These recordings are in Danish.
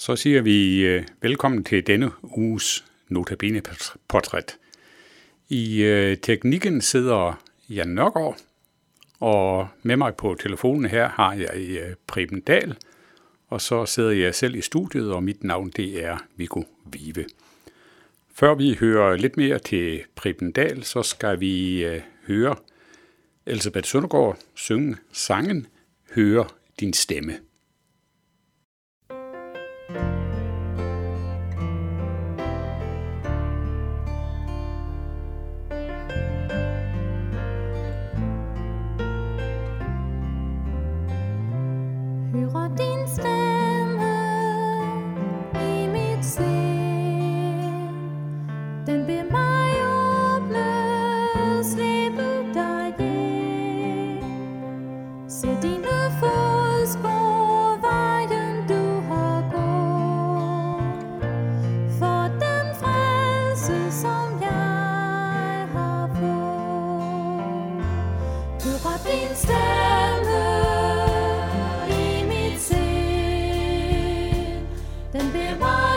Så siger vi øh, velkommen til denne uges Notabene portræt. I øh, teknikken sidder Jan Nørgaard, og med mig på telefonen her har jeg øh, Preben Dahl, og så sidder jeg selv i studiet, og mit navn det er Viggo Vive. Før vi hører lidt mere til Preben Dahl, så skal vi øh, høre Elisabeth Søndergaard synge sangen Høre din stemme. Goodbye.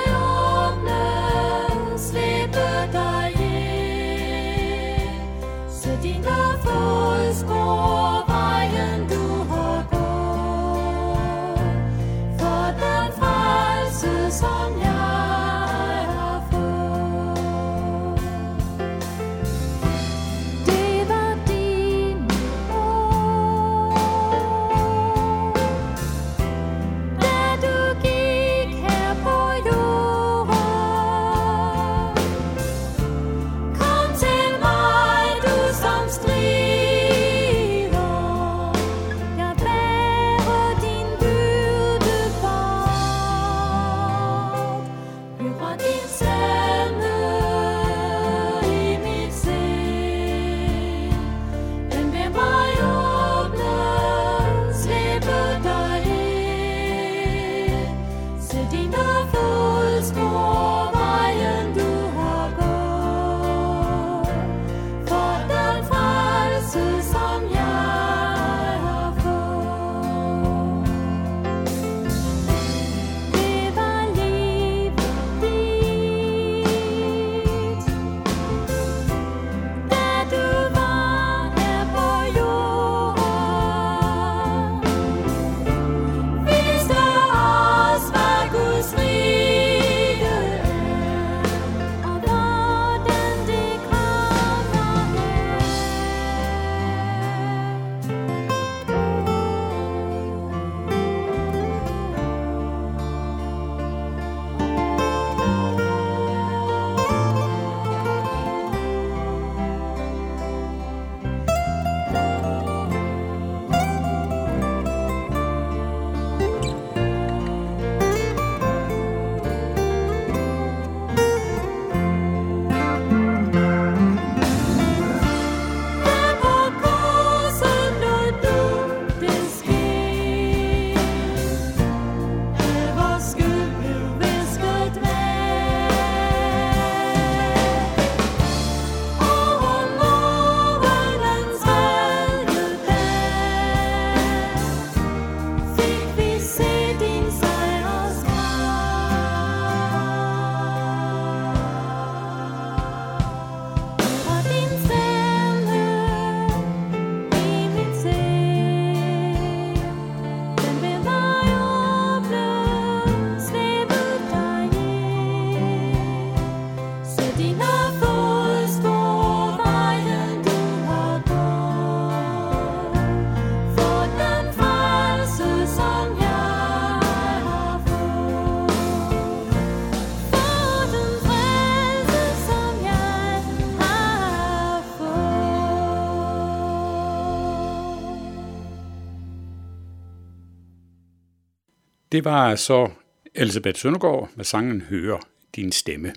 Det var så Elisabeth Søndergaard med sangen Høre din stemme.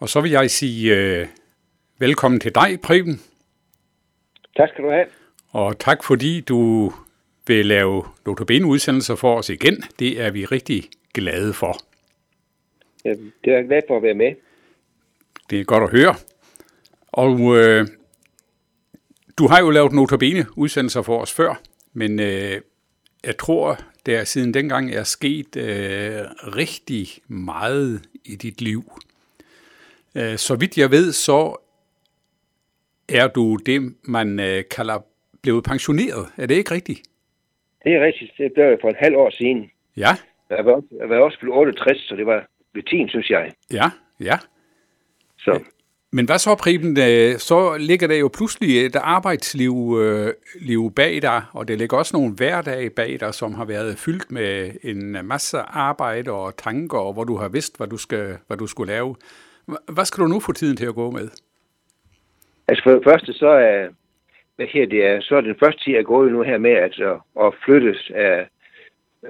Og så vil jeg sige uh, velkommen til dig, Preben. Tak skal du have. Og tak fordi du vil lave Notabene-udsendelser for os igen. Det er vi rigtig glade for. Ja, det er jeg glad for at være med. Det er godt at høre. Og uh, du har jo lavet Notabene-udsendelser for os før, men uh, jeg tror, der siden dengang er sket øh, rigtig meget i dit liv. Øh, så vidt jeg ved, så er du det, man øh, kalder blevet pensioneret. Er det ikke rigtigt? Det er rigtigt. Det blev jeg for en halv år siden. Ja, Jeg var, jeg var også blevet 68, så det var ved 10, synes jeg. ja, ja. Så men hvad så, Preben? Øh, så ligger der jo pludselig øh, et arbejdsliv øh, liv bag dig, og det ligger også nogle hverdage bag dig, som har været fyldt med en masse arbejde og tanker, og hvor du har vidst, hvad du, skal, hvad du skulle lave. Hvad skal du nu få tiden til at gå med? altså for det første, så er, hvad her det er, så er den første tid, jeg går nu her med at, at, flyttes af,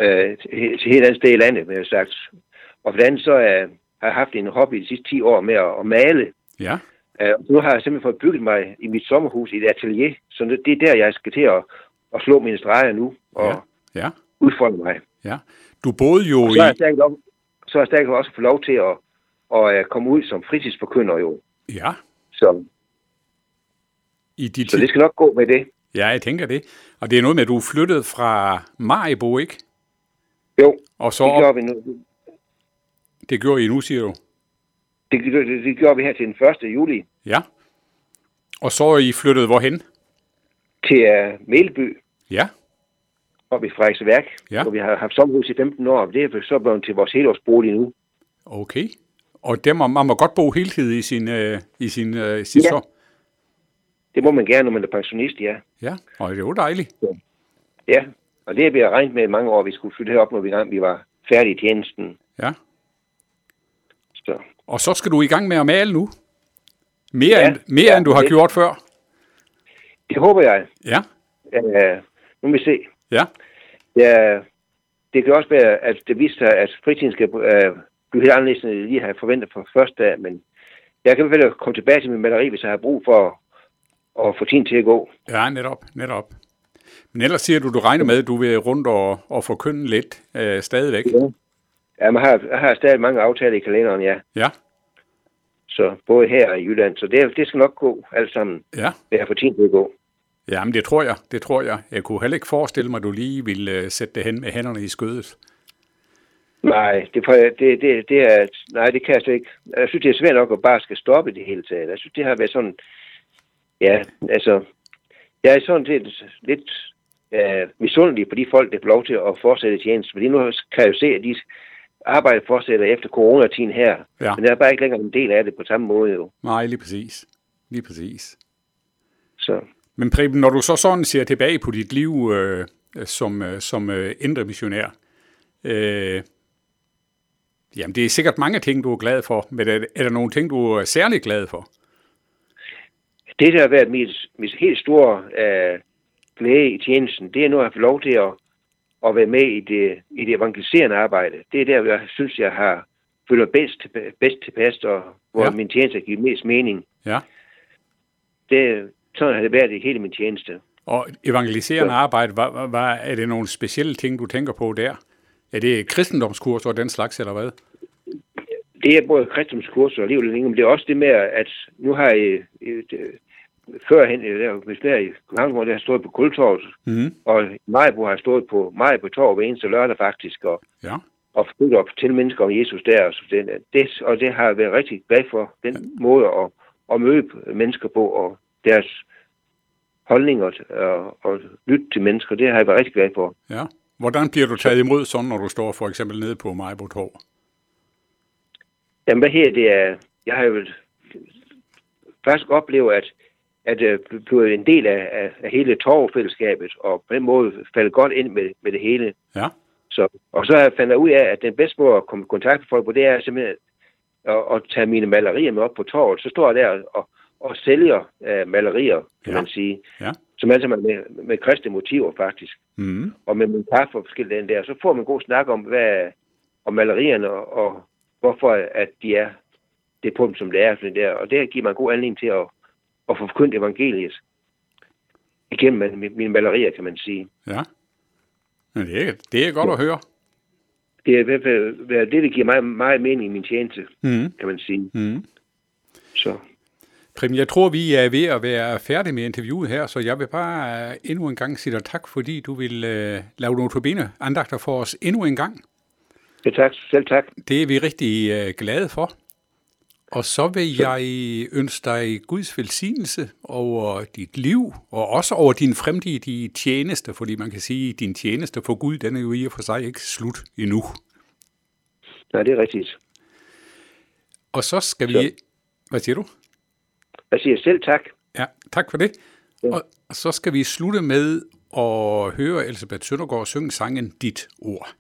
øh, til til helt andet sted i landet, med sagt. Og for det andet, så er, har jeg haft en hobby de sidste 10 år med at, at male. Ja, Uh, nu har jeg simpelthen fået bygget mig i mit sommerhus i et atelier, så det er der, jeg skal til at, at slå mine streger nu og ja, ja. udfolde mig. ja. Du boede jo Og så er jeg i... lov, så er jeg stadig også få lov til at, at, at komme ud som fritidsforkynder jo. Ja, Så, i dit... så det skal nok gå med det. Ja, jeg tænker det. Og det er noget med, at du er flyttet fra Maribo, ikke? Jo, Og så det op, gjorde vi nu. det gjorde I nu, siger du? Det, det, det, gjorde vi her til den 1. juli Ja. Og så er I flyttet hvorhen? til uh, Melby Ja, oppe i Frederiksværk, Ja. hvor vi har haft sommerhus i 15 år. Det er så blevet til vores helårsbolig nu. okay. Og der må, man må godt bo heltid i sin, øh, i sin, øh, sit Ja. så. Det må man gerne, når man er pensionist, ja. Ja, og det er jo dejligt. Ja, og det har vi regnet med i mange år, at vi skulle flytte herop, når vi, gang, vi var færdige i tjenesten. Ja. Så Og så skal du i gang med at male nu. Mere, Ja, end, mere ja, end du har det- gjort før. det håber jeg. Ja, Uh, nu må vi se. ja, Ja, det kan også være, at det viser sig, at fritiden skal uh, blive helt anderledes, end jeg lige har forventet fra første dag, men jeg kan i hvert fald komme tilbage til min maleri, hvis jeg har brug for at, at få tiden til at gå. ja, netop, netop. Men ellers siger du, du regner med, at du vil rundt og, og forkynde lidt øh, stadigvæk. Ja, man har, jeg har stadig mange aftaler i kalenderen, ja. Ja, Så både her og i Jylland. Så det, det skal nok gå alt sammen, ja. hvis jeg får tiden til at gå. Ja, men det tror jeg, det tror jeg. Jeg kunne heller ikke forestille mig, at du lige ville øh, sætte det hen med hænderne i skødet. Nej, det, det, det, det er, nej, det kan jeg slet ikke. Jeg synes, det er svært nok at bare skal stoppe det hele taget. Jeg synes, det har været sådan, ja, altså, jeg er sådan set lidt øh, misundelig på de folk, der får lov til at fortsætte tjeneste. Fordi nu kan jeg jo se, at de arbejde fortsætter efter coronatiden her. Ja. Men jeg er bare ikke længere en del af det på samme måde jo. Nej, lige præcis. Lige præcis. Så Men Preben, når du så sådan ser tilbage på dit liv øh, som, øh, som øh, indre missionær, øh, jamen det er sikkert mange ting, du er glad for, men er, er der nogle ting, du er særlig glad for? det, der har været mit, mit helt store øh, glæde i tjenesten, det er nu at fået lov til at, at være med i det, i det evangeliserende arbejde. Det er der, jeg synes, jeg har føler bedst, til- bedst tilpas, og hvor Ja. ja. min tjeneste giver mest mening. Ja. Det, sådan har det været i hele min tjeneste. Og evangeliserende arbejde, hvad, hvad, er det nogle specielle ting, du tænker på der? Er det kristendomskurs og den slags, eller hvad? Det er både kristendomskurser og liv men det er også det med, at nu har jeg førhen, øh, der, hvis der i København, det har stået på Kultorvet, Mm. og Majbo har stået på Majbo Torv hver eneste lørdag faktisk, og Ja. og fortælle op til mennesker om Jesus der. Så det, det, og det har jeg været rigtig glad for, den måde at, at møde mennesker på, og deres holdninger og, og lytte til mennesker, det har jeg været rigtig glad for. ja. Hvordan bliver du taget imod sådan, når du står for eksempel nede på Majbo Torv? Jamen, hvad her det er, jeg har jo faktisk oplevet, at, at jeg blev en del af, af, af hele torvfællesskabet, og på den måde faldt godt ind med, med det hele. Ja. Så, og så fandt jeg ud af, at den bedste måde at komme i kontakt med folk på, det er simpelthen at, at tage mine malerier med op på torvet. Så står jeg der og, og sælger uh, malerier, kan Ja. man sige, Ja. som er med, med kristne motiver faktisk. Mm. Og med min kaffe og forskellige den der, så får man en god snak om, hvad, om malerierne, og, og hvorfor at de er det punkt, som det er. Sådan der. Og det giver mig en god anledning til at, få forkyndt evangeliet igennem mine malerier, kan man sige. Ja. Men det er, det er godt at høre. Det er i hvert fald det, der giver mig meget mening i min tjeneste, Mm. kan man sige. Mm. Så Prim, jeg tror, vi er ved at være færdige med interviewet her, så jeg vil bare endnu en gang sige dig tak, fordi du vil uh, lave notabene andagter for os endnu en gang. Ja, tak. Selv tak. Det er vi rigtig uh, glade for. Og så vil jeg ønske dig Guds velsignelse over dit liv, og også over din fremtidige tjeneste, fordi man kan sige, at din tjeneste for Gud, den er jo i og for sig ikke slut endnu. Nej, det er rigtigt. Og så skal vi... Så. Hvad siger du? Jeg siger selv tak. Ja, tak for det. Ja. Og så skal vi slutte med at høre Elisabeth Søndergaard synge sangen Dit Ord.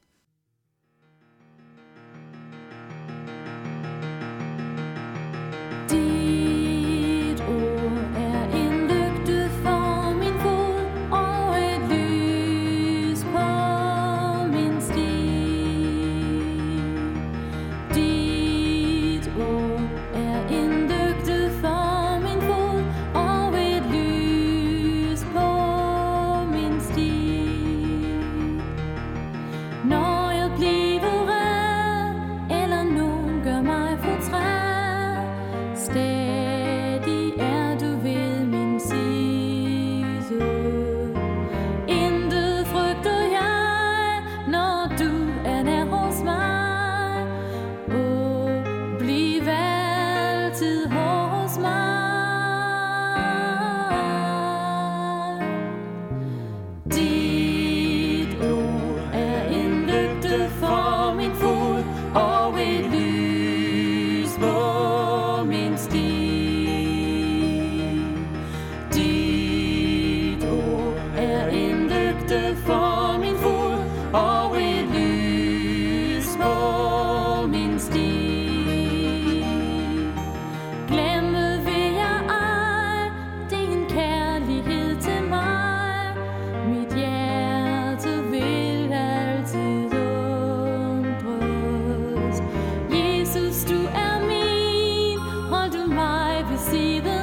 see the